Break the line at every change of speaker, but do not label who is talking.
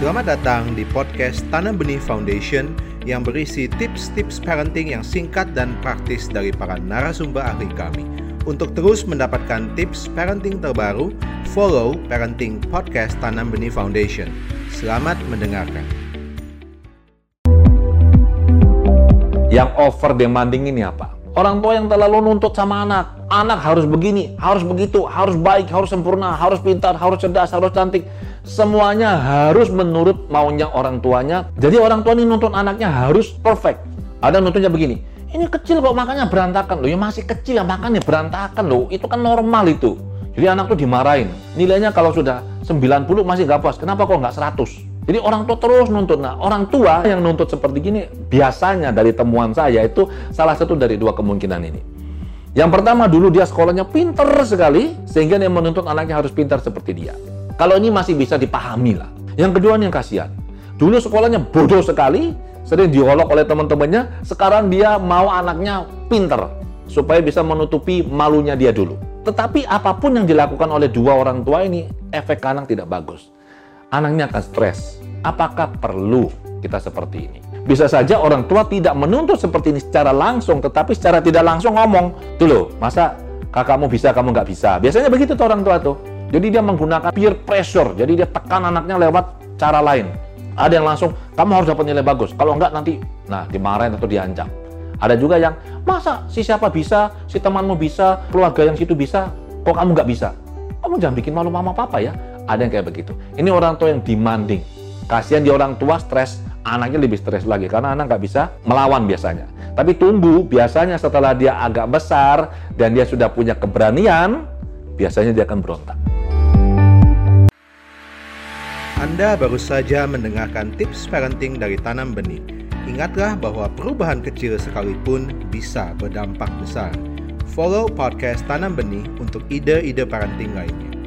Selamat datang di podcast Tanam Benih Foundation yang berisi tips-tips parenting yang singkat dan praktis dari para narasumber ahli kami. Untuk terus mendapatkan tips parenting terbaru, follow Parenting Podcast Tanam Benih Foundation. Selamat mendengarkan.
Yang over demanding ini apa? Orang tua yang terlalu nuntut sama anak. Anak harus begini, harus begitu, harus baik, harus sempurna, harus pintar, harus cerdas, harus cantik. Semuanya harus menurut maunya orang tuanya. Jadi orang tua ini nuntut anaknya harus perfect. Ada nuntutnya begini, ini kecil kok makannya berantakan. Loh ya masih kecil ya makannya berantakan loh. Itu kan normal itu. Jadi anak tuh dimarahin. Nilainya kalau sudah 90 masih gak puas. Kenapa kok nggak 100? Jadi orang tua terus nuntut. Nah, orang tua yang nuntut seperti gini biasanya dari temuan saya itu salah satu dari dua kemungkinan ini. Yang pertama dulu dia sekolahnya pinter sekali sehingga dia menuntut anaknya harus pintar seperti dia. Kalau ini masih bisa dipahami lah. Yang kedua nih yang kasihan. Dulu sekolahnya bodoh sekali, sering diolok oleh teman-temannya, sekarang dia mau anaknya pinter supaya bisa menutupi malunya dia dulu. Tetapi apa pun yang dilakukan oleh dua orang tua ini, efek kanan tidak bagus anaknya akan stres. Apakah perlu kita seperti ini? Bisa saja orang tua tidak menuntut seperti ini secara langsung, tetapi secara tidak langsung ngomong, tuh loh, masa kakakmu bisa, kamu nggak bisa. Biasanya begitu tuh orang tua tuh. Jadi dia menggunakan peer pressure, jadi dia tekan anaknya lewat cara lain. Ada yang langsung, kamu harus dapat nilai bagus. Kalau enggak nanti, nah dimarahin atau diancam. Ada juga yang, masa si siapa bisa, si temanmu bisa, keluarga yang situ bisa, kok kamu nggak bisa? Kamu jangan bikin malu mama papa ya. Ada yang kayak begitu. Ini orang tua yang demanding. Kasihan di orang tua stres, anaknya lebih stres lagi karena anak nggak bisa melawan biasanya. Tapi tunggu, biasanya setelah dia agak besar dan dia sudah punya keberanian, biasanya dia akan berontak.
Anda baru saja mendengarkan tips parenting dari Tanam Benih. Ingatlah bahwa perubahan kecil sekalipun bisa berdampak besar. Follow podcast Tanam Benih untuk ide-ide parenting lainnya.